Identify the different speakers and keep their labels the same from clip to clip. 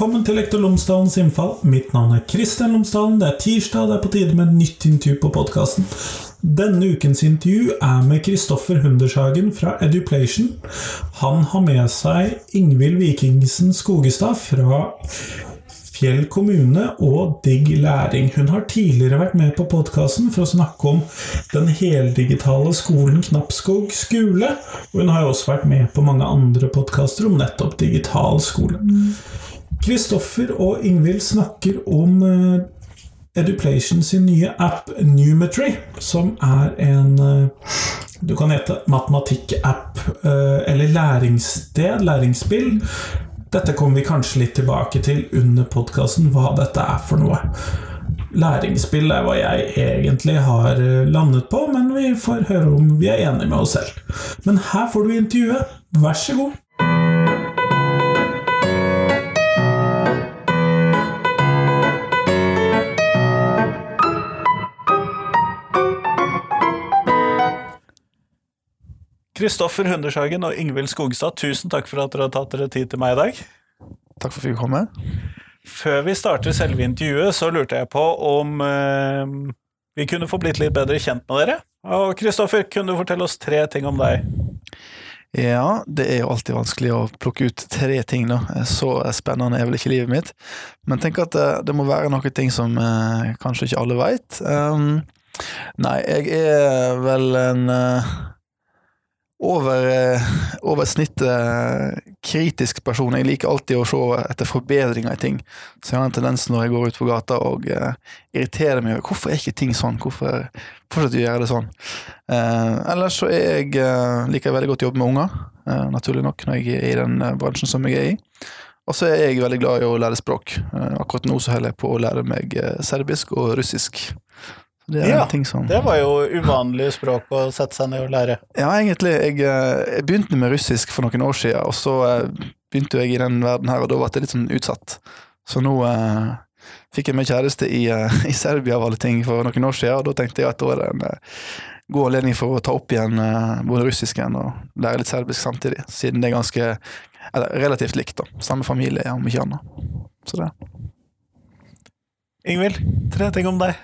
Speaker 1: Velkommen til Lektor Lomsdalens innfall. Mitt navn er Kristian Lomsdalen. Det er tirsdag, det er på tide med et nytt intervju på podkasten. Denne ukens intervju er med Kristoffer Hundershagen fra Eduplation. Han har med seg Ingvild Vikingsen Skogestad fra Fjell kommune og Digg læring. Hun har tidligere vært med på podkasten for å snakke om den heldigitale skolen Knappskog skole, og hun har også vært med på mange andre podkaster om nettopp digital skole. Kristoffer og Ingvild snakker om eh, Eduplation sin nye app Numetry, som er en eh, du kan hete matematikkapp eh, eller læringssted, læringsspill. Dette kommer vi kanskje litt tilbake til under podkasten, hva dette er for noe. Læringsspill er hva jeg egentlig har landet på, men vi får høre om vi er enige med oss selv. Men her får du intervjuet. Vær så god.
Speaker 2: Kristoffer Hundershagen og Ingvild Skogstad, tusen takk for at dere har tatt dere tid til meg i dag.
Speaker 3: Takk for at vi fikk komme.
Speaker 2: Før vi starter selve intervjuet, så lurte jeg på om eh, vi kunne få blitt litt bedre kjent med dere. Og Kristoffer, kunne du fortelle oss tre ting om deg?
Speaker 3: Ja, det er jo alltid vanskelig å plukke ut tre ting, da. Så spennende er vel ikke livet mitt. Men tenk at det, det må være noen ting som eh, kanskje ikke alle veit. Um, nei, jeg er vel en uh, over, eh, over snittet kritisk person. Jeg liker alltid å se etter forbedringer i ting. Så jeg har en tendens når jeg går ut på gata og uh, irriterer meg over hvorfor er ikke ting sånn, hvorfor fortsetter vi å gjøre det sånn. Uh, ellers så jeg, uh, liker jeg veldig godt å jobbe med unger, naturlig nok, når jeg er i den bransjen som jeg er i. Og så er jeg veldig glad i å lære språk. akkurat nå så holder jeg på å lære meg serbisk og russisk.
Speaker 2: Det, ja, som... det var jo uvanlig språk å sette seg ned og lære.
Speaker 3: Ja, egentlig. Jeg, jeg, begynte med russisk for noen år siden, og så begynte jeg i den verden her, og da ble jeg litt sånn utsatt. Så nå eh, fikk jeg meg kjæreste i, i, Serbia av alle ting for noen år siden, og da tenkte jeg at da er det en god anledning for å ta opp igjen både russisken og lære litt serbisk samtidig, siden det er ganske eller, relativt likt, da. Samme familie, om ikke annet. Så det.
Speaker 2: Ingvild, tre ting om deg.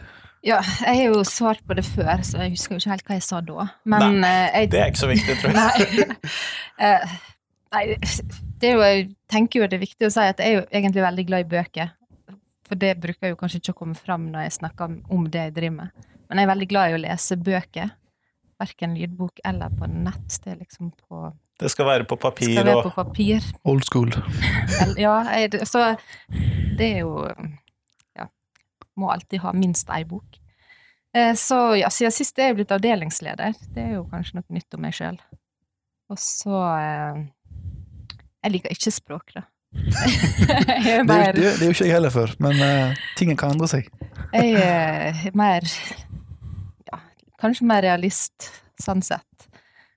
Speaker 4: Ja, jeg har jo svart på det før, så jeg husker jo ikke helt hva jeg sa da. Men
Speaker 2: nei,
Speaker 4: eh, jeg,
Speaker 2: det er ikke så viktig, tror jeg.
Speaker 4: nei, uh, nei, det er jo, jeg tenker jo det er viktig å si at jeg er jo egentlig veldig glad i bøker. For det bruker jo kanskje ikke å komme fram når jeg snakker om det jeg driver med. Men jeg er veldig glad i å lese bøker. Verken lydbok eller på nett. Det er liksom på
Speaker 2: Det skal være på papir
Speaker 4: skal være på papir.
Speaker 3: Old school.
Speaker 4: ja, jeg, så det er jo må alltid ha minst ei bok. Eh, så ja, siden sist er jeg blitt avdelingsleder. Det er jo kanskje noe nytt om meg sjøl. Og så eh, Jeg liker ikke språk, da.
Speaker 3: det, er, det, er jo ikke jeg heller før, men uh, tingen kan endre seg.
Speaker 4: jeg er mer Ja, kanskje mer realist, sånn sett.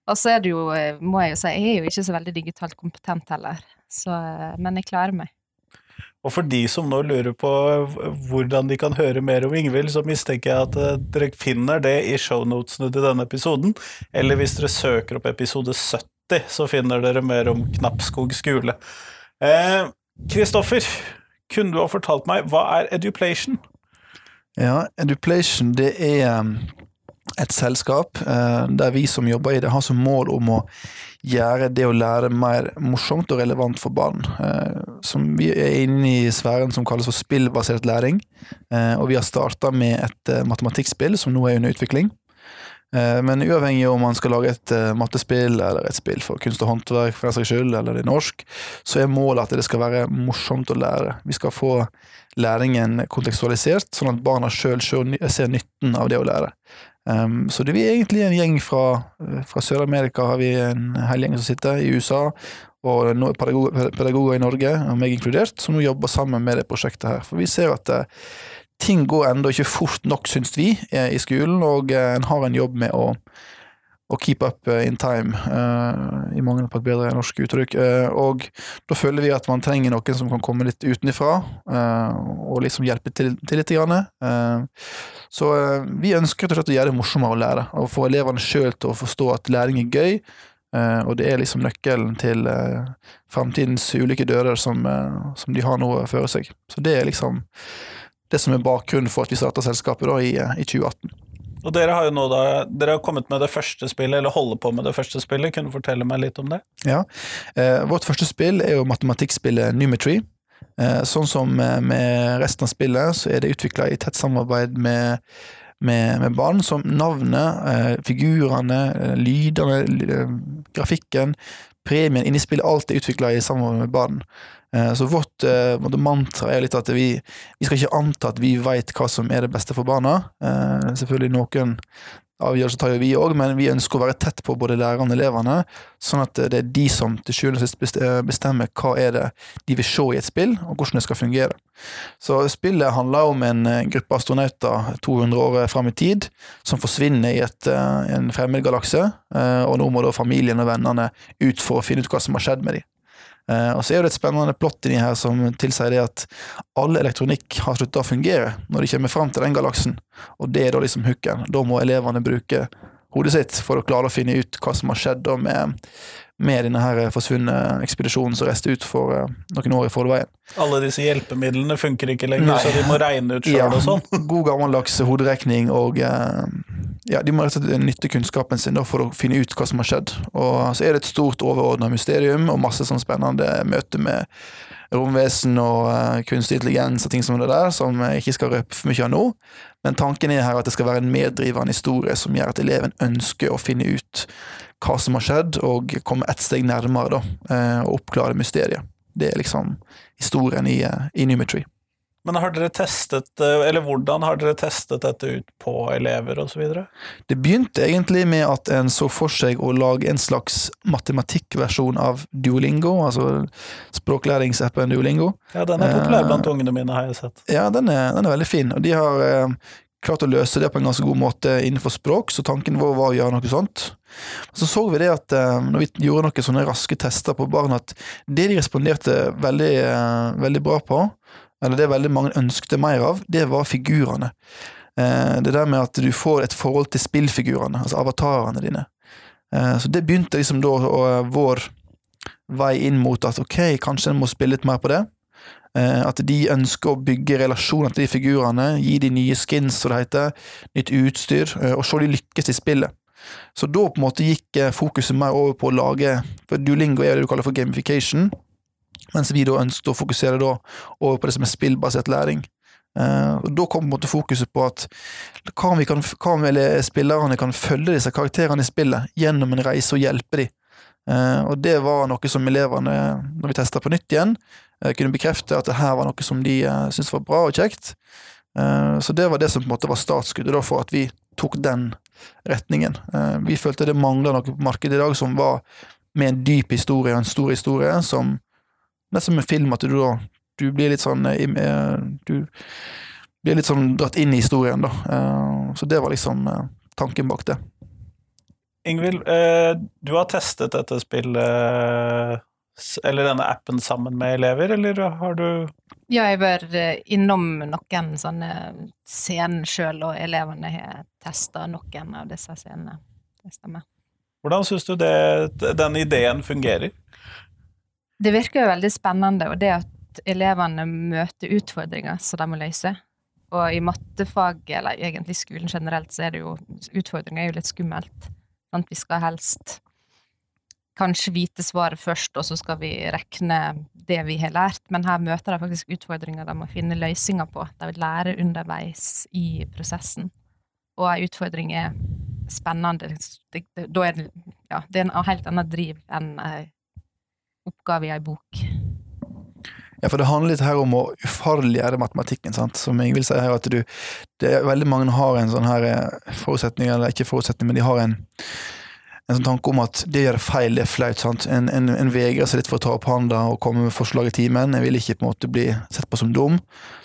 Speaker 4: Og så er det jo, må jeg jo si, jeg er jo ikke så veldig digitalt kompetent heller, så, men jeg klarer meg.
Speaker 2: Og for de som nå lurer på hvordan de kan høre mer om Ingvild, så mistenker jeg at eh, dere finner det i shownotene til denne episoden. Eller hvis dere søker opp episode 70, så finner dere mer om Knappskog skule. Kristoffer, eh, kunne du ha fortalt meg, hva er Eduplation?
Speaker 3: Ja, Eduplation det er um, et selskap eh, der vi som jobber i det, har som mål om å gjøre det å lære mer morsomt og relevant for barn. Eh, som vi er inne i sfæren som kalles for spillbasert læring. Eh, og vi har starta med et matematikkspill som nå er under utvikling. Men uavhengig om man skal lage et mattespill eller et spill for kunst og håndverk, for den saks skyld, eller det er norsk, så er målet at det skal være morsomt å lære. Vi skal få læringen kontekstualisert, sånn at barna sjøl ser nytten av det å lære. Um, så det er egentlig en gjeng fra, fra Sør-Amerika, har vi en hel gjeng som sitter, i USA, og pedagoger, pedagoger, i Norge, og meg inkludert, som nå jobber sammen med det prosjektet her. For vi ser at uh, ting går ennå ikke fort nok, syns vi, i skolen, og uh, en har en jobb med å å keep up eh, in time, uh, i mangel på et bedre norsk uttrykk. Uh, og da føler vi at man trenger noen som kan komme litt utenfra, uh, og liksom hjelpe til, til litt. Så vi ønsker å gjøre det morsommere å lære, og få elevene sjøl til å forstå at læring er gøy, og det er liksom nøkkelen til fremtidens ulike dører som, som de har nå føre seg. Så det er liksom det som er bakgrunnen for at vi starta selskapet da i, i 2018.
Speaker 2: Og dere har jo nå da, dere har kommet med det første spillet, eller holder på med det første spillet. Kunne du fortelle meg litt om det?
Speaker 3: Ja. Eh, vårt første spill er jo matematikkspillet Numetry. Eh, sånn som med resten av spillet, så er det utvikla i tett samarbeid med med, med barn, som navnet, eh, figurene, eh, lydene, eh, grafikken, premien inni spillet, alt er utvikla i samarbeid med barn. Så vårt mantra er litt at vi, vi skal ikke anta at vi veit hva som er det beste for barna. Selvfølgelig noen avgjørelser tar jo vi òg, men vi ønsker å være tett på både lærerne og elevene, sånn at det er de som til sjuende og sist bestemmer hva er det de vil se i et spill, og hvordan det skal fungere. Så spillet handler om en eh, gruppe astronauter 200 år fram i tid, som forsvinner i et, eh, en fremmed galakse, eh, og nå må da familien og vennene ut for å finne ut hva som har skjedd med dem. Eh, og så er det et spennende plott inni her som tilsier det at all elektronikk har slutta å fungere når de kommer fram til den galaksen, og det er da liksom hooken. Da må elevene bruke hodet sitt for å klare å finne ut hva som har skjedd med, med denne her forsvunne ekspedisjonen som reiste ut for uh, noen år i forveien.
Speaker 2: Alle disse hjelpemidlene funker ikke lenger, Nei. så de må regne ut sjøl ja, og sånn?
Speaker 3: God gammeldags hoderegning og uh, ja, de må rett og slett nytte kunnskapen sin da, for å finne ut hva som har skjedd. Og så er det et stort overordna mysterium og masse sånn spennende møte med romvesen og uh, kunstig intelligens og ting som det der, som jeg ikke skal røpe for mye av nå. Men tanken er her at det skal være en meddrivende historie som gjør at eleven ønsker å finne ut hva som har skjedd, og komme ett steg nærmere da, uh, og oppklare mysteriet. Det er liksom historien i, uh, i Numetry.
Speaker 2: Men har dere testet, eh, eller hvordan har dere testet dette ut på elever osv.?
Speaker 3: Det begynte egentlig med at en så for seg å lage en slags matematikkversjon av Duolingo, altså språklæringsappen Duolingo.
Speaker 2: Ja, den er populær blant ungene mine, har jeg sett.
Speaker 3: Ja, den er, den er veldig fin, og de har klart å løse det på en ganske god måte innenfor språk, så tanken vår var å gjøre noe sånt. Så så vi det at eh, når vi gjorde noen sånne raske tester på barn, at det de responderte veldig, eh, veldig bra på, eller det veldig mange ønskte mer av, det var figurene. Eh, det der med at du får et forhold til spillfigurene, altså avatarene dine. Så det begynte liksom da vår vei inn mot at ok, kanskje en må spille litt mer på det. Eh, at de ønsker å bygge relasjoner til de figurene, gi de nye skins, som det heter, nytt utstyr, eh, og se de lykkes i spillet. Så da på en måte gikk eh, fokuset mer over på å lage for Duolingo er det du kaller for gamification, mens vi da ønsket å fokusere da over på det som er spillbasert læring. og Da kom på en måte fokuset på at hva om, vi kan, hva om spillerne kan følge disse karakterene i spillet gjennom en reise og hjelpe dem. og det var noe som elevene, når vi testa på nytt igjen, uh, kunne bekrefte at det her var noe som de uh, syntes var bra og kjekt. Uh, så det var det som på en måte var startskuddet da, for at vi tok den retningen. Uh, vi følte det mangla noe på markedet i dag som var med en dyp historie og en stor historie, som nesten med film, at du da du blir litt sånn Du blir litt sånn dratt inn i historien, da. Så det var liksom tanken bak det.
Speaker 2: Ingvild, du har testet dette spillet eller denne appen sammen med elever, eller har du
Speaker 4: Ja, jeg har vært eh, innom noen sånne scener sjøl, og elevene har testa noen av disse scenene. Det stemmer.
Speaker 2: Hvordan syns du det, den ideen fungerer?
Speaker 4: Det virker jo veldig spennende, og det at elevene møter utfordringer som de må løse. Og i mattefaget, eller egentlig skolen generelt, så er det jo Utfordringer er jo litt skummelt. Sånn vi skal helst kanskje vite svaret først, og så skal vi rekne det vi har lært. Men her møter de faktisk utfordringer de må finne løsninger på. De vil lære underveis i prosessen. Og ei utfordring er spennende. Det, det, det, ja, det er en helt annen driv enn en oppgave i ei bok.
Speaker 3: Ja, for det handler litt her om å ufarliggjøre matematikken, sant. Som jeg vil si her, at du det er Veldig mange har en sånn her eh, forutsetning, eller ikke forutsetning, men de har en en sånn tanke om at det å gjøre feil, det er flaut. sant? En, en, en vegrer seg litt for å ta opp hånda og komme med forslag i timen. En vil ikke på en måte bli sett på som dum.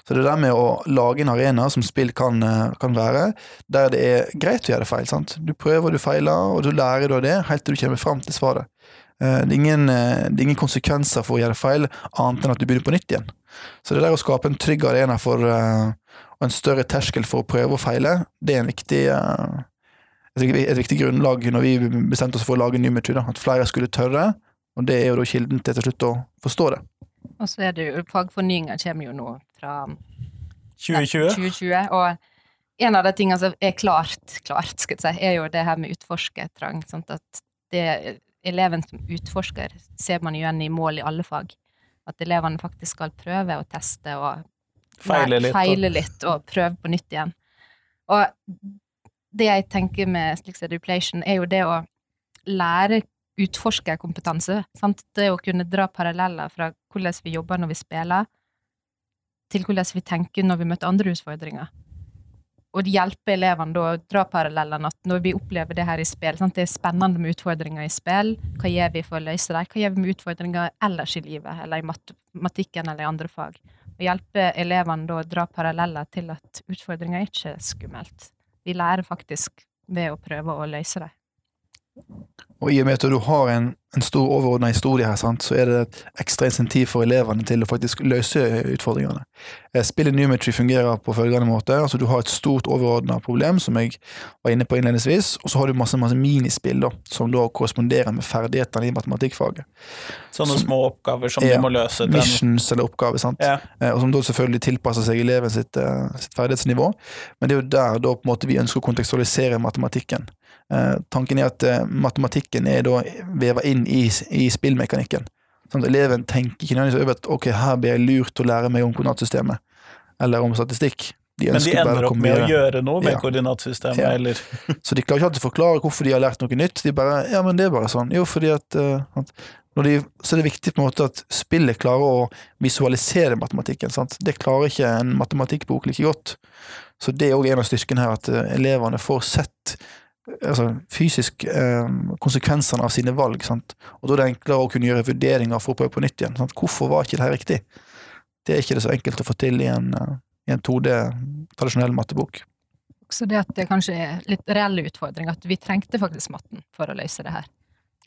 Speaker 3: Så det der med å lage en arena som spill kan, eh, kan være, der det er greit å gjøre feil. sant? Du prøver, du feiler, og du lærer av det helt til du kommer fram til svaret. Eh, det er, ingen, eh, det er ingen konsekvenser for å gjøre feil, annet enn at du begynner på nytt igjen. Så det der å skape en trygg arena for, og en større terskel for å prøve og feile, det er en viktig et, et viktig grunnlag når vi bestemte oss for å lage en ny metode. at flere skulle tørre, og det er jo da kilden til til slutt å forstå det.
Speaker 4: Og så er det jo Fagfornyinga kommer jo nå fra
Speaker 2: 2020.
Speaker 4: 2020. Og en av de tingene som er klart, klart skal jeg si, er jo det her med utforskertrang. Sånn At det, eleven som utforsker, ser man igjen i mål i alle fag. At elevene faktisk skal prøve og teste og
Speaker 2: Feile litt.
Speaker 4: feile litt og prøve på nytt igjen. Og det jeg tenker med slik som duplation, er jo det å lære utforskerkompetanse. Sant? Det å kunne dra paralleller fra hvordan vi jobber når vi spiller, til hvordan vi tenker når vi møter andre utfordringer. Og hjelpe elevene da å dra parallellene at når vi opplever det her i spill sant? Det er spennende med utfordringer i spill. Hva gjør vi for å løse dem? Hva gjør vi med utfordringer ellers i livet, eller i matematikken eller i andre fag? Og hjelpe elevene da å dra paralleller til at utfordringer ikke er skummelt. Vi lærer faktisk ved å prøve å løse dem.
Speaker 3: Og i og med at du har en, en stor overordna historie her, sant, så er det et ekstra insentiv for elevene til å faktisk løse utfordringene. Eh, Spillet Numetry fungerer på følgende måte. altså Du har et stort overordna problem, som jeg var inne på innledningsvis, og så har du masse, masse minispill da, som da korresponderer med ferdighetene i matematikkfaget.
Speaker 2: Sånne
Speaker 3: Som-
Speaker 2: små oppgaver som
Speaker 3: Ja,
Speaker 2: du må løse. Den.
Speaker 3: Missions eller oppgaver, sant.
Speaker 2: Ja.
Speaker 3: Eh, og som da selvfølgelig tilpasser seg eleven sitt, eh, sitt ferdighetsnivå. Men det er jo der da på en måte vi ønsker å kontekstualisere matematikken. Eh, tanken er at eh, matematikken er da veva inn i, i spillmekanikken. Sånn at eleven tenker ikke nødvendigvis over at ok, her blir jeg lurt til å lære meg om koordinatsystemet, eller om statistikk. De
Speaker 2: Men de ender opp med å gjøre noe med
Speaker 3: Ja.
Speaker 2: koordinatsystemet,
Speaker 3: Ja.
Speaker 2: eller
Speaker 3: Så de klarer ikke alltid å forklare hvorfor de har lært noe nytt. De bare Ja, men det er bare sånn. Jo, fordi at, eh, at de, Så er det viktig på en måte at spillet klarer å visualisere matematikken. Sant? Det klarer ikke en matematikkbok like godt. Så det er òg en av styrkene her, at eh, elevene får sett altså, fysisk eh, konsekvensene av sine valg. Sant? Og da er det enklere å kunne gjøre vurderinger for å prøve på nytt igjen. Sant? Hvorfor var ikke det her riktig? Det er ikke det så enkelt å få til i en, eh, i en 2D tradisjonell mattebok.
Speaker 4: Så det at det kanskje er litt reelle utfordringer, at vi trengte faktisk matten for å løse det her.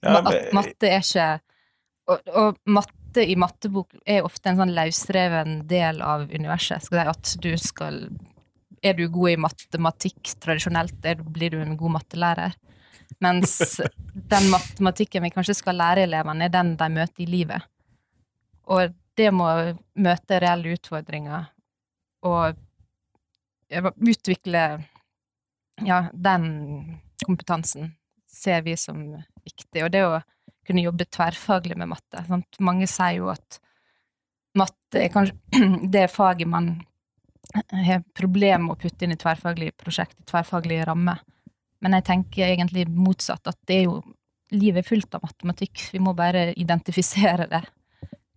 Speaker 2: ja,
Speaker 4: men... at matte er ikke og, og matte i mattebok er ofte en sånn løsreven del av universet. Skal si at du skal Er du god i matematikk tradisjonelt, er, blir du en god mattelærer. Mens den matematikken vi kanskje skal lære elevene, er den de møter i livet. Og det må møte reelle utfordringer og utvikle ja, den kompetansen ser vi som viktig. Og det å kunne jobbe tverrfaglig med matte. Sant? Mange sier jo at matte er kanskje det faget man har problemer med å putte inn i tverrfaglige prosjekt, i tverrfaglige rammer. Men jeg tenker egentlig motsatt, at det er jo livet er fullt av matematikk. Vi må bare identifisere det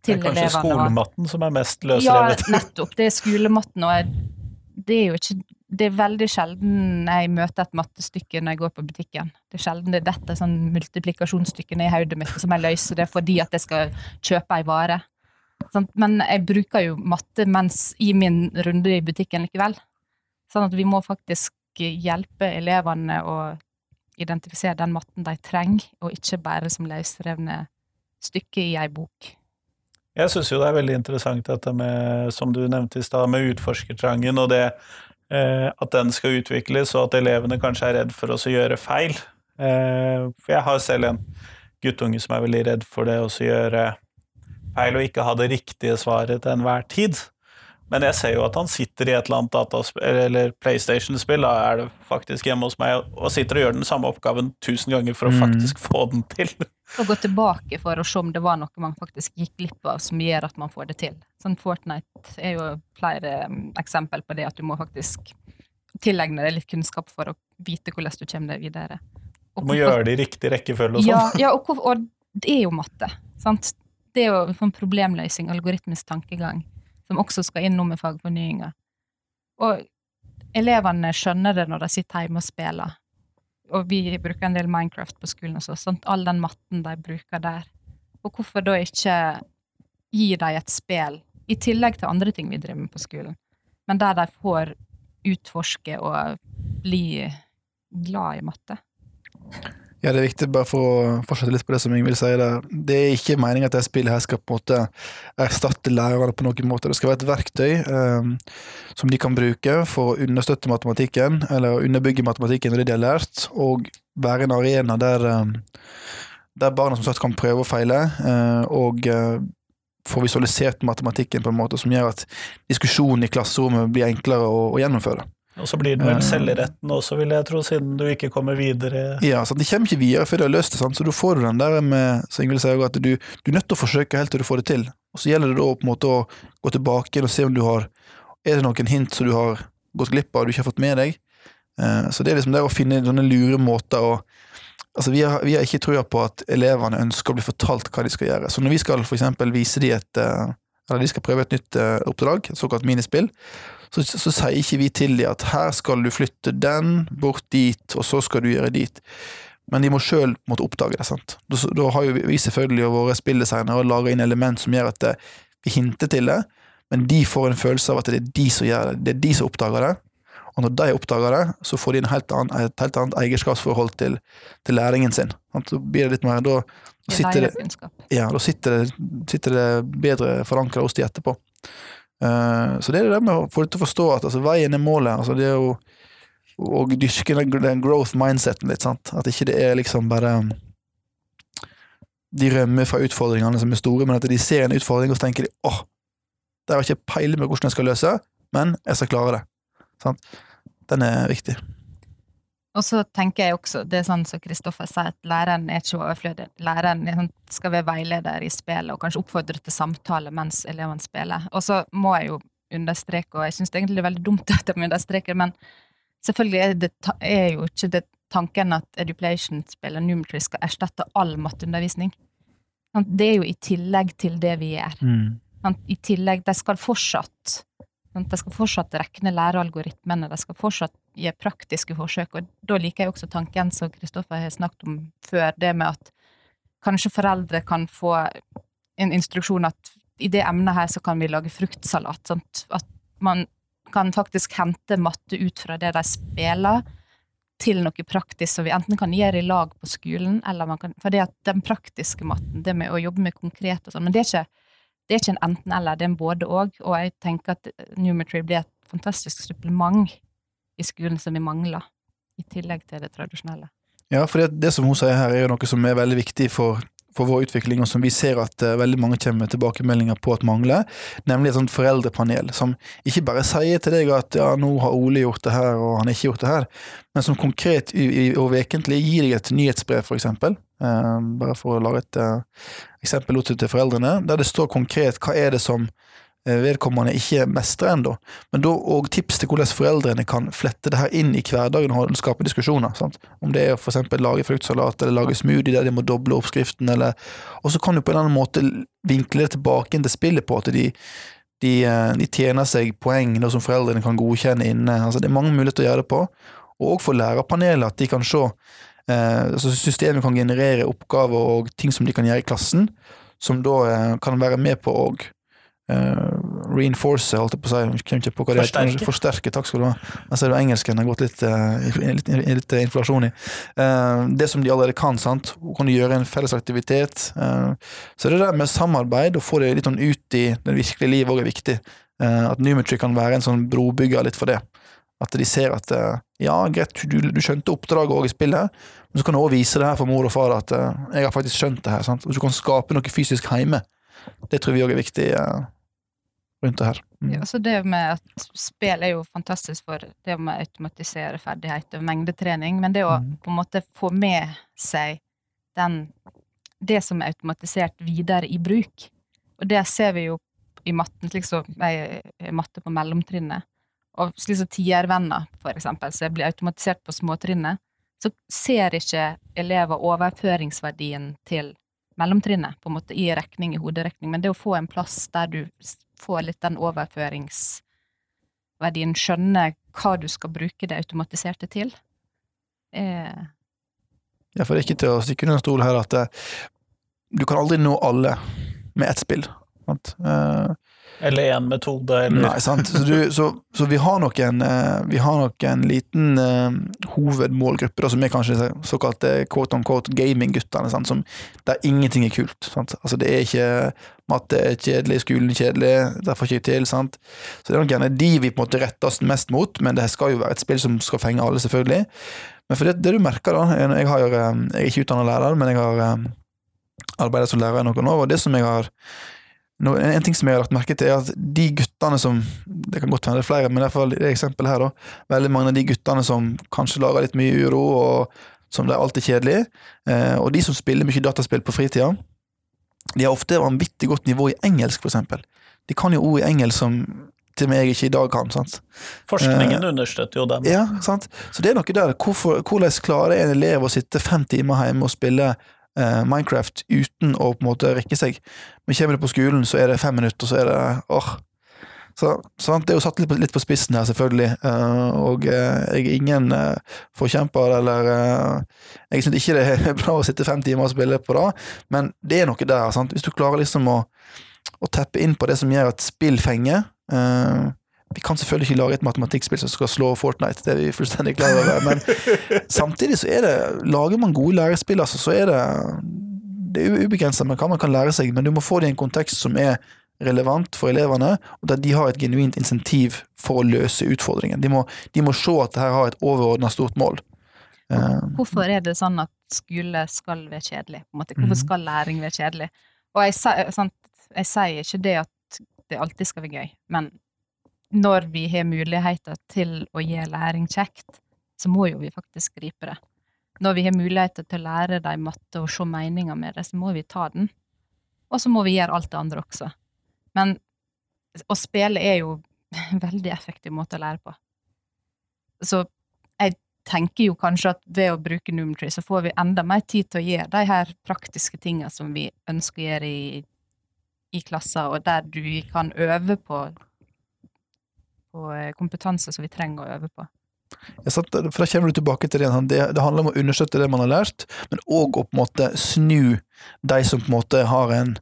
Speaker 4: til elevene.
Speaker 2: det er kanskje
Speaker 4: elevene.
Speaker 2: skolematten som er mest
Speaker 4: ja, nettopp. Det er skolematten, og jeg- det er jo ikke Det er veldig sjelden jeg møter et mattestykke når jeg går på butikken. Det er sjelden det detter sånn multiplikasjonsstykke ned i hodet mitt, som jeg løser det fordi at jeg skal kjøpe ei vare. Sant? Men jeg bruker jo matte mens i min runde i butikken likevel. Sånn at vi må faktisk hjelpe elevene å identifisere den matten de trenger, og ikke bare som løsrevne stykker i ei bok.
Speaker 2: Jeg syns jo det er veldig interessant dette med, som du nevnte i stad, med utforskertrangen og det eh, at den skal utvikles, og at elevene kanskje er redd for å gjøre feil. Eh, for jeg har selv en guttunge som er veldig redd for det å gjøre feil å ikke ha det riktige svaret til enhver tid. Men jeg ser jo at han sitter i et eller annet dataspill, eller PlayStation-spill, da er det faktisk hjemme hos meg, og sitter og gjør den samme oppgaven tusen ganger for å
Speaker 3: Mm.
Speaker 2: faktisk få den til.
Speaker 4: og gå tilbake for å se om det var noe man faktisk gikk glipp av som gjør at man får det til. Sånn Fortnite er jo flere um, eksempel på det, at du må faktisk tilegne deg litt kunnskap for å vite hvordan du kommer deg videre.
Speaker 2: Du må gjøre det i riktig rekkefølge og sånn.
Speaker 4: Ja, ja og, hvor- og det er jo matte. Sant? Det er jo sånn problemløsning, algoritmisk tankegang, som også skal inn nå med fagfornyinga. Og elevene skjønner det når de sitter hjemme og spiller. Og vi bruker en del Minecraft på skolen også, sånn all den matten de bruker der. Og hvorfor da ikke gi dem et spill, i tillegg til andre ting vi driver med på skolen, men der de får utforske og bli glad i matte?
Speaker 3: Ja, det er viktig, bare for å fortsette litt på det som Ingvild sier der. Det er ikke meningen at det spillet her skal på en måte erstatte lærerne på noen måte. Det skal være et verktøy um, som de kan bruke for å understøtte matematikken, eller underbygge matematikken og det de har lært, og være en arena der, um, der barna som sagt kan prøve og feile, uh, og uh, få visualisert matematikken på en måte som gjør at diskusjonen i klasserommet blir enklere å, å gjennomføre.
Speaker 2: Og så blir den vel selgeretten også, vil jeg tro, siden du ikke kommer videre.
Speaker 3: Ja, så de kommer ikke videre før de har løst det, sant? så du får den der med som Ingvild sier, at du, du er nødt til å forsøke helt til du får det til. Og så gjelder det da på en måte å gå tilbake og se om du har Er det noen hint som du har gått glipp av, du ikke har fått med deg? Eh, så det er liksom det å finne sånne lure måter å Altså, vi har, vi har ikke trua på at elevene ønsker å bli fortalt hva de skal gjøre. Så når vi skal for eksempel vise de et eh, Eller de skal prøve et nytt eh, oppdrag, et såkalt minispill, så, så sier ikke vi til dem at her skal du flytte den bort dit, og så skal du gjøre dit. Men de må sjøl oppdage det. sant? Da, da har jo vi selvfølgelig og våre spilldesignere laga inn element som gjør at det, vi hinter til det, men de får en følelse av at det er de som gjør det. Det er de som oppdager det. Og når de oppdager det, så får de helt annen, et helt annet eierskapsforhold til, til læringen sin. Så blir det litt mer, da, da sitter det, ja, da sitter det, sitter det bedre forankra hos de etterpå. Uh, så det er det der med å få deg til å forstå at altså, veien er målet. Altså, det er jo å dyrke den, growth mindseten litt, sant. At ikke det er liksom bare De rømmer fra utfordringene som er store, men at de ser en utfordring, og så tenker de åh, det har jeg ikke peiling på hvordan jeg skal løse, men jeg skal klare det. Sant? Den er viktig.
Speaker 4: Og så tenker jeg også, det er sånn som Kristoffer sier, at læreren er ikke overflødig. Læreren sånn, skal være veileder i spillet, og kanskje oppfordre til samtale mens elevene spiller. Og så må jeg jo understreke, og jeg syns egentlig det er veldig dumt at jeg understreker men selvfølgelig er, det, er jo ikke det tanken at Eduplation-spillet Numetry skal erstatte all matteundervisning. Det er jo i tillegg til det vi gjør. Mm. I tillegg, de skal fortsatt de skal fortsatt rekne lærealgoritmene, de skal fortsatt gi praktiske forsøk. Og da liker jeg også tanken som Kristoffer har snakket om før, det med at kanskje foreldre kan få en instruksjon at i det emnet her så kan vi lage fruktsalat. Sant? At man kan faktisk hente matte ut fra det de spiller, til noe praktisk som vi enten kan gjøre i lag på skolen, eller man kan For det at den praktiske matten, det med å jobbe med konkret og sånn, men det er ikke det er ikke en enten-eller, det er en både-og. Og jeg tenker at Numetry blir et fantastisk supplement i skolen som vi mangler, i tillegg til det tradisjonelle.
Speaker 3: Ja, for det, det som hun sier her, er jo noe som er veldig viktig for, for vår utvikling, og som vi ser at uh, veldig mange kommer med tilbakemeldinger på at mangler, nemlig et sånt foreldrepanel som ikke bare sier til deg at ja, nå har Ole gjort det her, og han har ikke gjort det her, men som konkret og vekentlig gir deg et nyhetsbrev, for eksempel, bare for å lage et uh, eksempel til foreldrene, der det står konkret hva er det som Eh, vedkommende ikke mestrer ennå. Men da òg tips til hvordan foreldrene kan flette det her inn i hverdagen og skape diskusjoner. Sant? Om det er å f.eks. lage fruktsalat eller lage smoothie der de må doble oppskriften, eller Og så kan du på en eller annen måte vinkle det tilbake inn til spillet på at de, de, eh, de tjener seg poeng da, som foreldrene kan godkjenne inne. Altså, det er mange muligheter å gjøre det på. Og òg for lærerpanelet, at de kan se eh, altså Systemet kan generere oppgaver og ting som de kan gjøre i klassen, som da eh, kan være med på å Uh, reinforce, holdt jeg på å si. Ikke på hva det Forsterke. Forsterke, takk skal du ha. Jeg ser jo engelsken har gått litt, litt, litt inflasjon i. Det som de allerede kan, sant. Kan du gjøre en felles aktivitet. så det der med samarbeid, og få det litt sånn ut i det virkelige livet, òg er viktig. at Numetry kan være en sånn brobygger litt for det. At de ser at ja, greit, du, du skjønte oppdraget òg i spillet, men så kan du òg vise det her for mor og far at jeg har faktisk skjønt det her. Sant? Og du kan skape noe fysisk hjemme. Det tror vi òg er viktig rundt det her.
Speaker 4: Mm. Ja, så det med at spill er jo fantastisk for det med å automatisere ferdigheter og mengdetrening, men det å mm. på en måte få med seg den det som er automatisert, videre i bruk. Og det ser vi jo i matten, slik som jeg er matte på mellomtrinnet. Og slik som tiervenner, for eksempel, som blir automatisert på småtrinnet, så ser ikke elever overføringsverdien til mellomtrinnet, på en måte i rekning, i hoderekning, men det å få en plass der du får litt den overføringsverdien, skjønne hva du skal bruke det automatiserte til. er
Speaker 3: Ja, for ikke til å stikke under en stol her at uh, du kan aldri nå alle med ett spill. Uh,
Speaker 2: Eller én metode, eller
Speaker 3: Nei, sant. Så, du, så, så vi har nok en, eh, vi har nok en liten uh, hovedmålgruppe, da, som er kanskje disse såkalte quote on quote gaming-guttene, der ingenting er kult. Sant? Altså, det er ikke matte er kjedelig, skolen er kjedelig, derfor ikke til. Sant? Så det er nok gjerne de vi på en måte retter oss mest mot, men det skal jo være et spill som skal fenge alle, selvfølgelig. Men for det, det du merker, da Jeg, har, eh, jeg er ikke utdannet lærer, men jeg har eh, arbeidet som lærer i noen år, og det som jeg har no, en, ting som jeg har lagt merke til, er at de guttene som Det kan godt hende det er flere, men i hvert fall i det eksempelet her, da. Veldig mange av de guttene som kanskje lager litt mye uro, og som det er alltid kjedelig. Eh, og de som spiller mye dataspill på fritida, de har ofte vanvittig godt nivå i engelsk, for eksempel. De kan jo ord i engelsk som til og med jeg ikke i dag kan. sant?
Speaker 2: Forskningen
Speaker 3: Eh,
Speaker 2: understøtter jo dem.
Speaker 3: Ja, sant? Så det er noe der. Hvorfor, hvordan klarer en elev å sitte fem timer hjemme og spille Minecraft uten å på en måte rekke seg? Men kommer du på skolen, så er det fem minutter, så er det åh. Så, sant? Det er jo satt litt på, litt på spissen her, selvfølgelig, Uh, og uh, jeg er ingen uh, forkjemper, eller eh, Jeg syns ikke det er bra å sitte fem timer og spille på det, men det er noe der. Sant? Hvis du klarer liksom å, å teppe inn på det som gjør at spill fenger eh, vi kan selvfølgelig ikke lage et matematikkspill som skal slå Fortnite, det er vi fullstendig klar over, men samtidig så er det Lager man gode lærespill, altså, så er det Det er ubegrensa med hva man kan lære seg, men du må få det i en kontekst som er relevant for elevene, og der de har et genuint insentiv for å løse utfordringen. De må, de må se at det her har et overordna stort mål. Eh,
Speaker 4: Hvorfor er det sånn at skole skal være kjedelig? På en måte? Hvorfor skal læring være kjedelig? Og jeg, sant, jeg sier ikke det at det alltid skal være gøy, men når vi har muligheter til å gjøre læring kjekt, så må jo vi faktisk gripe det. Når vi har muligheter til å lære dem matte og se meninga med det, så må vi ta den. Og så må vi gjøre alt det andre også. Men å spille er jo en veldig effektiv måte å lære på. Så jeg tenker jo kanskje at ved å bruke Numetree, så får vi enda mer tid til å gjøre de her praktiske tinga som vi ønsker å gjøre i, i klasser, og der du kan øve på, på eh, kompetanse som vi trenger å øve på.
Speaker 3: Jeg satt, for Da kommer du tilbake til det, det. Det handler om å understøtte det man har lært, men òg å på en måte snu de som på en måte har en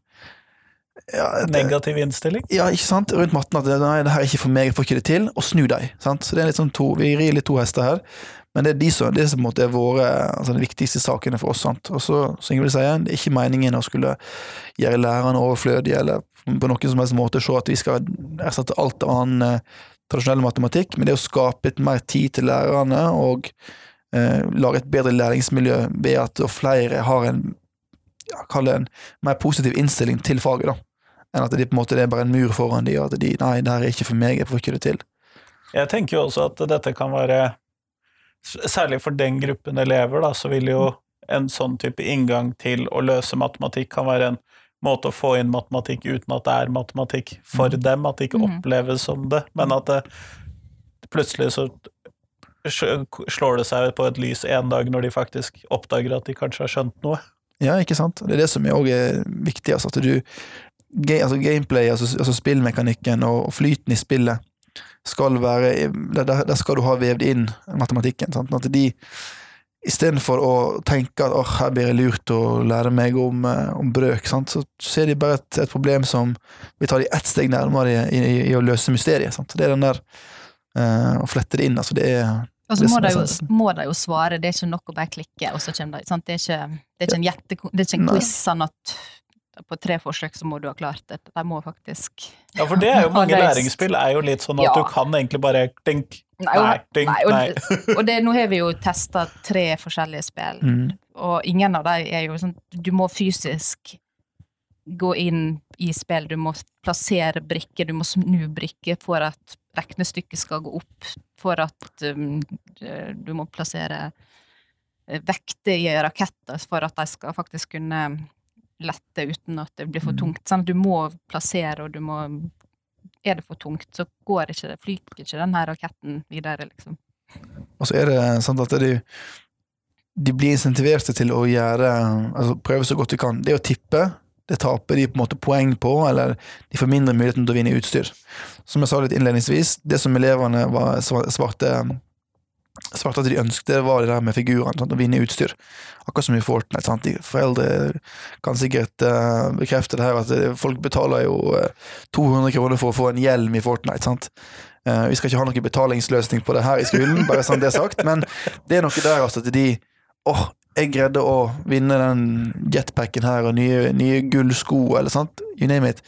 Speaker 3: ja, det,
Speaker 2: Negativ innstilling.
Speaker 3: ja, ikke sant, rundt matten at det, nei, det her er ikke for meg, jeg får ikke det til, og snu dem. sant? Så det er litt sånn to, Vi rir litt to hester her, men det er de som, det som på en måte er våre, altså de viktigste sakene for oss. sant? Og så, som Ingvild sier, det er ikke meningen å skulle gjøre lærerne overflødige, eller på noen som helst måte se at vi skal erstatte alt av annen eh, tradisjonell matematikk, men det å skape litt mer tid til lærerne og eh, lage et bedre læringsmiljø ved at flere har en ja, kall det en mer positiv innstilling til faget, da. Enn at de på en måte det er bare en mur foran de, og at de nei, det her er ikke for meg, jeg får ikke det til.
Speaker 2: Jeg tenker jo også at dette kan være Særlig for den gruppen elever, da, så vil jo en sånn type inngang til å løse matematikk kan være en måte å få inn matematikk uten at det er matematikk for dem, at det ikke
Speaker 4: Mhm.
Speaker 2: oppleves som det, men at det plutselig så slår det seg på et lys en dag når de faktisk oppdager at de kanskje har skjønt noe.
Speaker 3: Ja, ikke sant? Det er det som òg er viktig. Altså, at du, altså gameplay, altså, altså spillmekanikken og flyten i spillet, skal være Der, der der skal du ha vevd inn matematikken. Sant? At de Istedenfor å tenke at oh, her blir det lurt å lære meg om, eh, om brøk, sant? så ser de bare et, et problem som vil ta de ett steg nærmere i, i, i å løse mysteriet. Sant? Det er den der uh, å flette det inn. Altså, det er
Speaker 4: Og så må de, jo, må de jo svare, det er ikke nok å bare klikke, og så kommer de. Sant? Det, det er ikke en, hjerte, det er ikke en quiz sånn at på tre forsøk så må du ha klart det. De må faktisk
Speaker 2: Ja, for det er jo mange læringsspill er jo litt sånn at
Speaker 4: Ja.
Speaker 2: du kan egentlig bare dink,
Speaker 4: nei,
Speaker 2: dink,
Speaker 4: nei, og,
Speaker 2: nei.
Speaker 4: og det, nå har vi jo testa tre forskjellige spill,
Speaker 3: mm,
Speaker 4: og ingen av dem er jo sånn Du må fysisk gå inn i spill, du må plassere brikker, du må snu brikker for at regnestykket skal gå opp, for at um, du må plassere eh, vekter i raketter for at de skal faktisk kunne lette uten at det blir for
Speaker 3: Mm.
Speaker 4: tungt. Sant? Du må plassere, og du må Er det for tungt, så går ikke det, flyker ikke den her raketten videre, liksom.
Speaker 3: Og så er det sant at de, de blir insentiverte til å gjøre altså prøve så godt de kan. Det å tippe, det taper de på en måte poeng på, eller de får mindre muligheten til å vinne utstyr. Som jeg sa litt innledningsvis, det som elevene var, svarte svarte at de ønsket, var det der med figurene. Å vinne utstyr. Akkurat som i Fortnite. Sant? De foreldre kan sikkert uh, bekrefte det her, at eh, folk betaler jo uh, 200 kroner for å få en hjelm i Fortnite. Sant? Uh, vi skal ikke ha noen betalingsløsning på det her i skolen, bare sånn det er sagt, men det er noe der altså, at de åh, oh, jeg greide å vinne den jetpacken her og nye, nye gullsko, eller sant, you name it.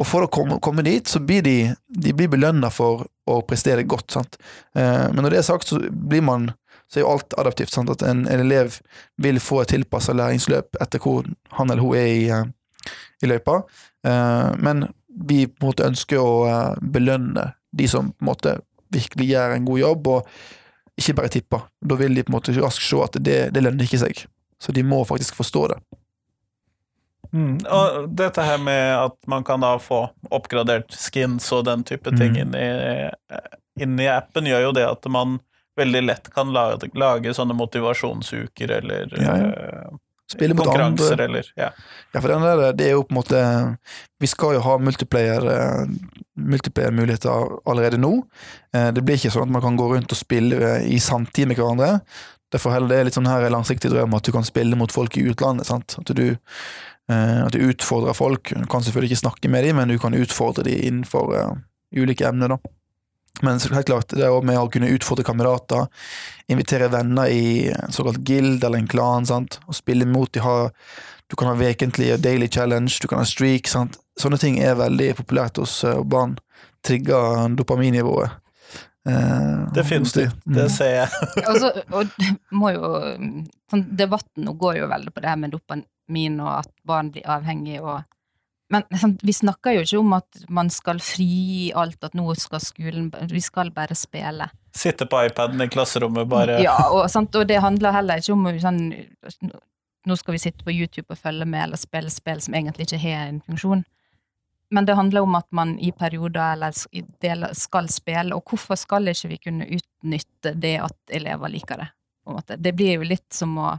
Speaker 3: Og for å komme, komme dit, så blir de, de belønna for å prestere godt. sant? Eh, men når det er sagt, så blir man så er jo alt adaptivt. sant? At en, en elev vil få et tilpassa læringsløp etter hvor han eller hun er i, eh, i løypa. Eh, men vi på en måte ønsker å belønne de som på en måte virkelig gjør en god jobb, og ikke bare tipper. Da vil de på en måte raskt se at det, det lønner ikke seg. Så de må faktisk forstå det.
Speaker 2: Mm. Og dette her med at man kan da få oppgradert skins og den type ting mm. inni, inni appen, gjør jo det at man veldig lett kan lage, lage sånne motivasjonsuker eller ja, ja. Eh,
Speaker 3: Spille mot
Speaker 2: konkurranser
Speaker 3: andre.
Speaker 2: eller ja.
Speaker 3: ja, for den der, det er jo på en måte Vi skal jo ha multiplayer-muligheter multiplayer-muligheter allerede nå. Eh, det blir ikke sånn at man kan gå rundt og spille i samtid med hverandre. Derfor heller det er litt sånn her langsiktig drøm at du kan spille mot folk i utlandet. sant? At du Eh, at du utfordrer folk. Du kan selvfølgelig ikke snakke med dem, men du kan utfordre dem innenfor uh, ulike emner. da. Men helt klart, det er med å kunne utfordre kamerater, invitere venner i en såkalt guild eller en klan, sant? og spille mot de har Du kan ha vekentlig daily challenge, du kan ha streak. Sant? Sånne ting er veldig populært hos uh, barn. Trigger dopaminnivået.
Speaker 2: Det Definitivt. de, det ser jeg.
Speaker 4: altså, og må jo sånn, Debatten nå går jo veldig på det her med dopamin min, og at barn blir avhengig og Men liksom, vi snakker jo ikke om at man skal fri alt, at nå skal skolen Vi skal bare spille.
Speaker 2: Sitte på iPaden i klasserommet, bare
Speaker 4: Ja, og, sant, og det handler heller ikke om sånn Nå skal vi sitte på YouTube og følge med eller spille spill som egentlig ikke har en funksjon. Men det handler om at man i perioder eller i deler skal spille, og hvorfor skal ikke vi kunne utnytte det at elever liker det? Det blir jo litt som å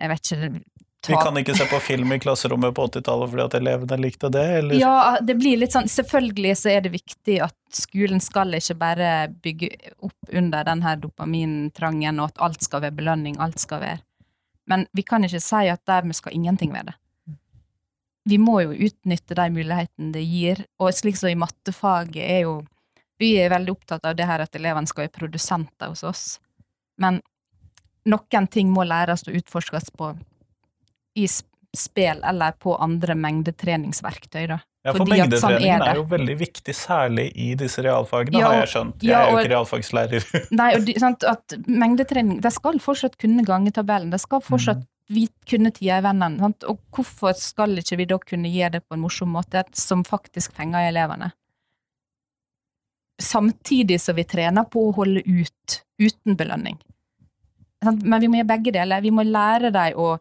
Speaker 4: Jeg vet ikke
Speaker 2: vi kan ikke se på film i klasserommet på 80-tallet fordi at elevene likte det, eller?
Speaker 4: Ja, det blir litt sånn Selvfølgelig så er det viktig at skolen skal ikke bare bygge opp under den her dopamintrangen, og at alt skal være belønning, alt skal være Men vi kan ikke si at dermed skal ingenting være det. Vi må jo utnytte de mulighetene det gir, og slik som i mattefaget er jo Vi er veldig opptatt av det her at elevene skal være produsenter hos oss, men noen ting må læres og utforskes på i spel eller på andre mengdetreningsverktøy. Da.
Speaker 2: Ja, for Fordi mengdetreningen sånn er, er, jo veldig viktig, særlig i disse realfagene, ja, har jeg skjønt. Jeg ja, og, er jo ikke realfagslærer.
Speaker 4: nei, og sant, at mengdetrening De skal fortsatt kunne gangetabellen, de skal fortsatt mm. vite, kunne tida i vennen. Sant? Og hvorfor skal ikke vi da kunne gjøre det på en morsom måte, som faktisk fenger elevene? Samtidig som vi trener på å holde ut uten belønning. Men vi må gjøre begge deler. Vi må lære dem å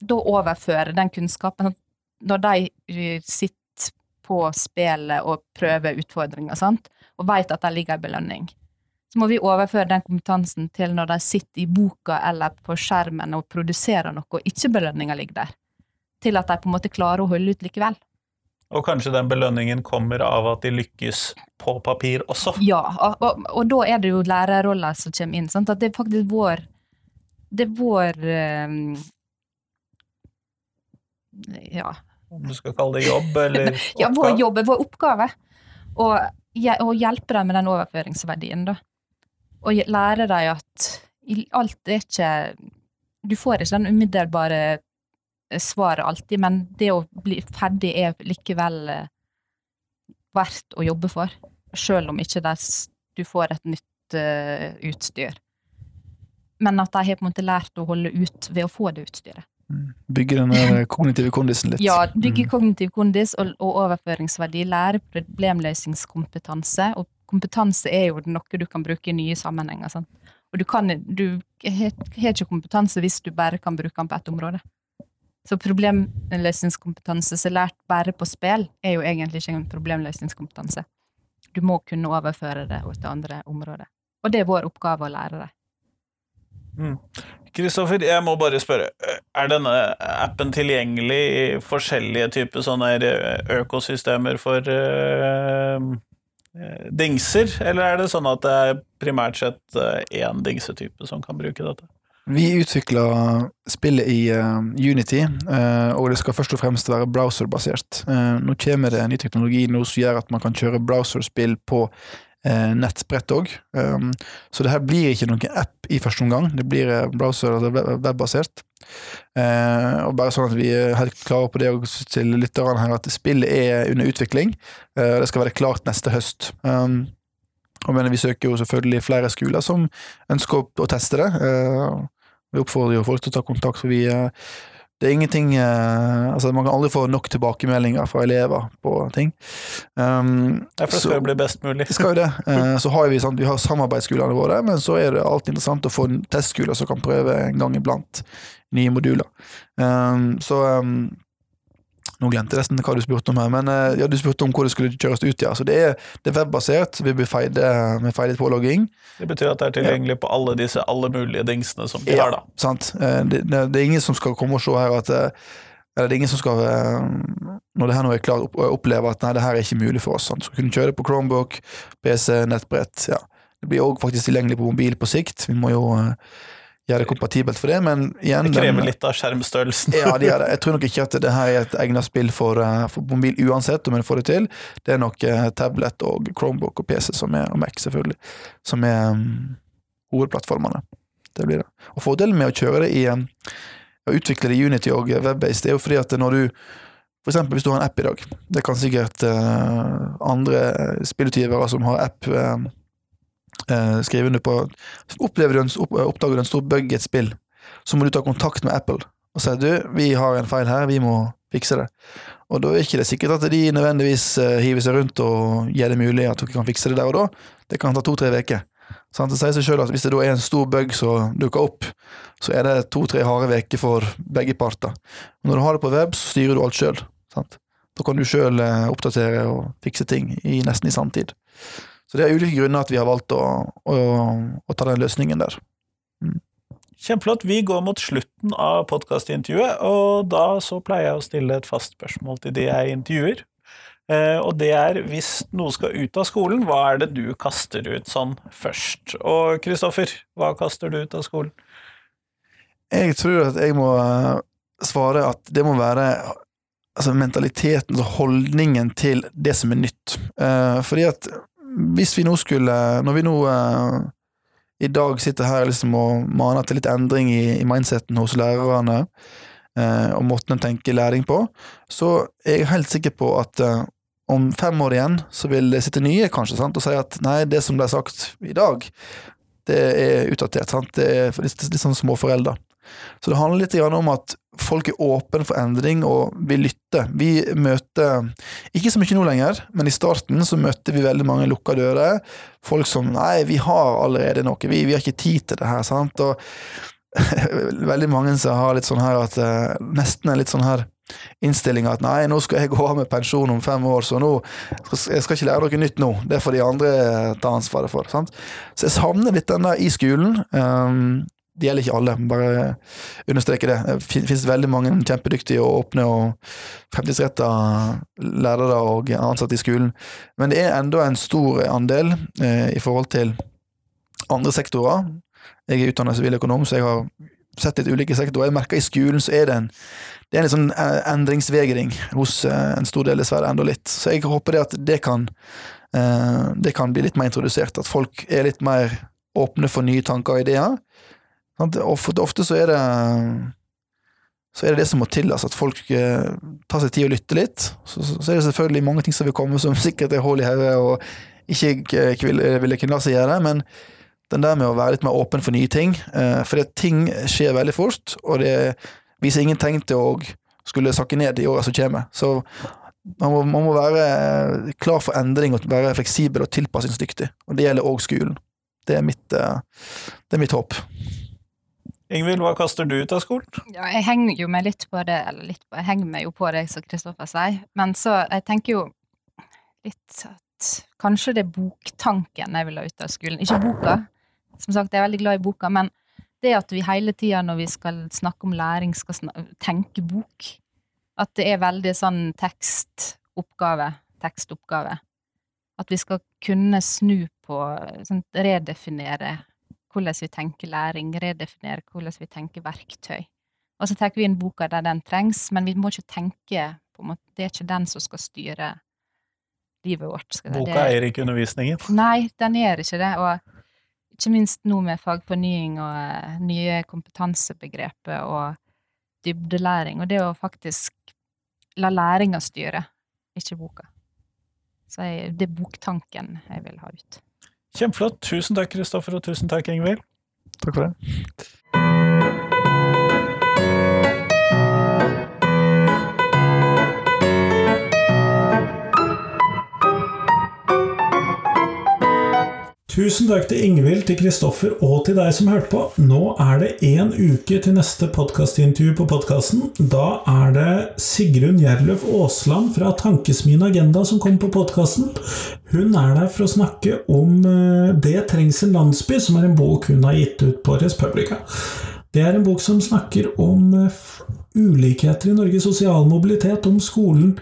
Speaker 4: da overføre den kunnskapen Når de eh, sitter på spillet og prøver utfordringer, sant? og vet at det ligger en belønning, så må vi overføre den kompetansen til når de sitter i boka eller på skjermen og produserer noe, og ikke belønninga ligger der. Til at de på en måte klarer å holde ut likevel.
Speaker 2: Og kanskje den belønningen kommer av at de lykkes på papir også?
Speaker 4: Ja, og, og, og da er det jo lærerrolla som kommer inn. Sant? At det er faktisk vår Det er vår um, ja.
Speaker 2: Om du skal kalle det jobb, eller oppgave?
Speaker 4: Ja, vår jobb er vår oppgave. Å hjelpe dem med den overføringsverdien, da. Og lære dem at alt er ikke Du får ikke den umiddelbare svaret alltid, men det å bli ferdig er likevel eh, verdt å jobbe for. Sjøl om ikke du får et nytt uh, utstyr. Men at de har på en måte lært å holde ut ved å få det utstyret.
Speaker 3: Bygge den kognitive kondisen litt.
Speaker 4: Ja, bygge mm. kognitiv kondis og, og, overføringsverdi. Lære problemløsningskompetanse. Og kompetanse er jo noe du kan bruke i nye sammenhenger. Sant? Og du, kan, du har ikke kompetanse hvis du bare kan bruke den på ett område. Så problemløsningskompetanse som er lært bare på spill, er jo egentlig ikke en problemløsningskompetanse. Du må kunne overføre det til andre områder. Og det er vår oppgave å lære det.
Speaker 2: Mm. Kristoffer, jeg må bare spørre. Er denne appen tilgjengelig i forskjellige typer sånne økosystemer for eh, dingser, eller er det sånn at det er primært sett eh, én dingsetype som kan bruke dette?
Speaker 3: Vi utvikler spillet i uh, Unity, uh, og det skal først og fremst være browserbasert. Uh, nå kommer det en ny teknologi nå som gjør at man kan kjøre browserspill på nettbrett òg. Um, så det her blir ikke noen app i første omgang, det blir browser- eller webbasert. og bare sånn at vi er helt klare på det til lytterne her, at spillet er under utvikling. det skal være klart neste høst. Um, og mener, vi søker jo selvfølgelig flere skoler som ønsker å teste det. Vi oppfordrer jo folk til å ta kontakt, for vi eh, det er ingenting eh, altså Man kan aldri få nok tilbakemeldinger fra elever på ting.
Speaker 2: Um, ja, for det skal jo bli best mulig.
Speaker 3: Det skal jo det. Uh, så har vi, sant, vi har samarbeidsskolene våre, men så er det alltid interessant å få testskoler som kan prøve en gang iblant nye moduler. Um, så um, nå glemte jeg nesten hva du spurte om her, men eh, ja, du spurte om hvor det skulle kjøres ut, ja. Så det er, det er webbasert, vi blir feide med feidet pålogging.
Speaker 2: Det betyr at det er tilgjengelig ja. på alle disse alle mulige dingsene som vi
Speaker 3: ja,
Speaker 2: har, da.
Speaker 3: Sant. Eh, det, det, det, er ingen som skal komme og se her at eh, eller det er ingen som skal, når det her nå er klart, oppleve at nei, det her er ikke mulig for oss. Sant? Så kunne kjøre det på Chromebook, PC, nettbrett. ja. Det blir òg faktisk tilgjengelig på mobil på sikt. Vi må jo gjøre det kompatibelt for det, men igjen
Speaker 2: Det krever den, litt av skjermstørrelsen.
Speaker 3: ja, det gjør det. Jeg tror nok ikke at det her er et egnet spill for, eh, for mobil uansett, om en får det til. Det er nok uh, tablet og Chromebook og PC som er, og Mac, selvfølgelig, som er um, hovedplattformene. Det blir det. Og fordelen med å kjøre det i um, å utvikle det i Unity og webbase, det er jo fordi at når du for eksempel hvis du har en app i dag, det kan sikkert uh, andre spillutgivere som har app uh, eh, skrive under på Opplever du en, Oppdager du en stor bug i et spill, så må du ta kontakt med Apple og si du, vi har en feil her, vi må fikse det. Og da er ikke det sikkert at de nødvendigvis eh, hiver seg rundt og gjør det mulig at dere kan fikse det der og da. Det kan ta to-tre uker. Sånn, det sier seg selv at Hvis det da er en stor bug som dukker opp, så er det to-tre harde uker for begge parter. Når du har det på web, så styrer du alt sjøl. Da kan du sjøl eh, oppdatere og fikse ting i nesten i sanntid. Så det er ulike grunner at vi har valgt å, å, å ta den løsningen der.
Speaker 2: Mm. Kjempeflott. Vi går mot slutten av podkastintervjuet, og da så pleier jeg å stille et fast spørsmål til de jeg intervjuer. Eh, og det er hvis noe skal ut av skolen, hva er det du kaster ut sånn først? Og Kristoffer, hva kaster du ut av skolen?
Speaker 3: Jeg tror at jeg må eh, svare at det må være altså mentaliteten og holdningen til det som er nytt. Eh, fordi at hvis vi nå skulle Når vi nå uh, i dag sitter her liksom og maner til litt endring i, i mindseten hos lærerne, uh, og måten en tenker læring på, så er jeg helt sikker på at uh, om fem år igjen så vil det sitte nye kanskje sant, og si at nei, det som ble sagt i dag, det er utdatert. Sant? Det er litt, litt sånn småforeldre. Så det handler litt om at folk er åpne for endring og vil lytte. Vi møter, ikke så mye nå lenger, men i starten så møtte vi veldig mange lukka dører. Folk som 'nei, vi har allerede noe, vi, vi har ikke tid til det her', sant. Og veldig mange som har litt sånn her at uh, nesten er litt sånn her innstillinga at nei, nå skal jeg gå av med pensjon om fem år, så nå jeg skal ikke lære noe nytt nå. Det får de andre ta ansvaret for. Sant? Så jeg savner litt den der i skolen. Um, det gjelder ikke alle, bare understreke det. Det finnes veldig mange kjempedyktige og åpne og fremtidsretta lærere og ansatte i skolen, men det er enda en stor andel eh, i forhold til andre sektorer. Jeg er utdannet siviløkonom, så jeg har sett litt ulike sektorer. Jeg merker i skolen så er det en, det er en sånn endringsvegring hos eh, en stor del, dessverre, enda litt. Så jeg håper det at det kan, eh, det kan bli litt mer introdusert, at folk er litt mer åpne for nye tanker og ideer. Ofte, så er det så er det det som må til, altså at folk eh, tar seg tid å lytte litt. Så, så, er det selvfølgelig mange ting som vil komme som sikkert er hull i hodet og ikke ville, ville kunne la seg gjøre, men den der med å være litt mer åpen for nye ting, eh, det, ting skjer veldig fort, og det viser ingen tegn til å skulle sakke ned i åra som kommer. Så man må, man må, være klar for endring og være fleksibel og tilpasningsdyktig, og det gjelder òg skolen. Det er mitt, eh, det er mitt håp.
Speaker 2: Ingvild, hva kaster du ut av skolen?
Speaker 4: Ja, jeg henger jo meg litt på det, eller litt på, jeg henger meg jo på det som Kristoffer sier. Men så jeg tenker jo litt at kanskje det er boktanken jeg vil ha ut av skolen. Ikke boka. Som sagt, jeg er veldig glad i boka, men det at vi hele tida når vi skal snakke om læring, skal tenke bok. At det er veldig sånn tekstoppgave, tekstoppgave. At vi skal kunne snu på sånn, Redefinere hvordan vi tenker læring, redefinere hvordan vi tenker verktøy. Og så tar vi inn boka der den trengs, men vi må ikke tenke på en måte, Det er ikke den som skal styre livet vårt.
Speaker 5: Boka eier ikke undervisningen.
Speaker 4: Nei, den gjør ikke det. Og ikke minst nå med fagfornying og eh, nye kompetansebegreper og dybdelæring. Og det å faktisk la læringa styre, ikke boka. Så jeg, det er boktanken jeg vil ha ut.
Speaker 5: Kjempeflott. Tusen takk, Kristoffer, og tusen takk, Ingvild.
Speaker 3: Takk for det.
Speaker 2: Tusen takk til Ingvild, til Kristoffer og til deg som hørte på. Nå er det én uke til neste podkastintervju på podkasten. Da er det Sigrun Gjerløf Aasland fra Tankesmien Agenda som kommer på podkasten. Hun er der for å snakke om eh, Det trengs en landsby, som er en bok hun har gitt ut på Respublica. Det er en bok som snakker om eh, ulikheter i Norge, sosial mobilitet, om skolen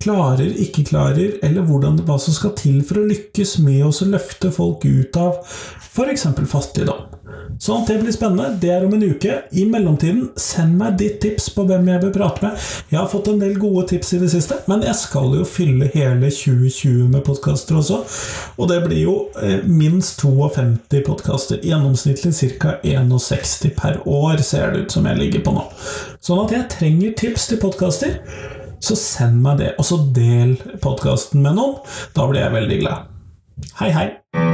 Speaker 2: klarer, ikke klarer, eller hvordan, hva som skal til for å lykkes med å løfte folk ut av f.eks. fattigdom. Sånn det blir spennende. Det er om en uke. I mellomtiden, send meg ditt tips på hvem jeg bør prate med. Jeg har fått en del gode tips i det siste, men jeg skal jo fylle hele 2020 med podkaster også. Og det blir jo eh, minst 52 podkaster. Gjennomsnittlig ca. 61 per år, ser det ut som jeg ligger på nå. Sånn at jeg trenger tips til podkaster. Så send meg det, og så del podkasten med noen. Da blir jeg veldig glad. Hei, hei!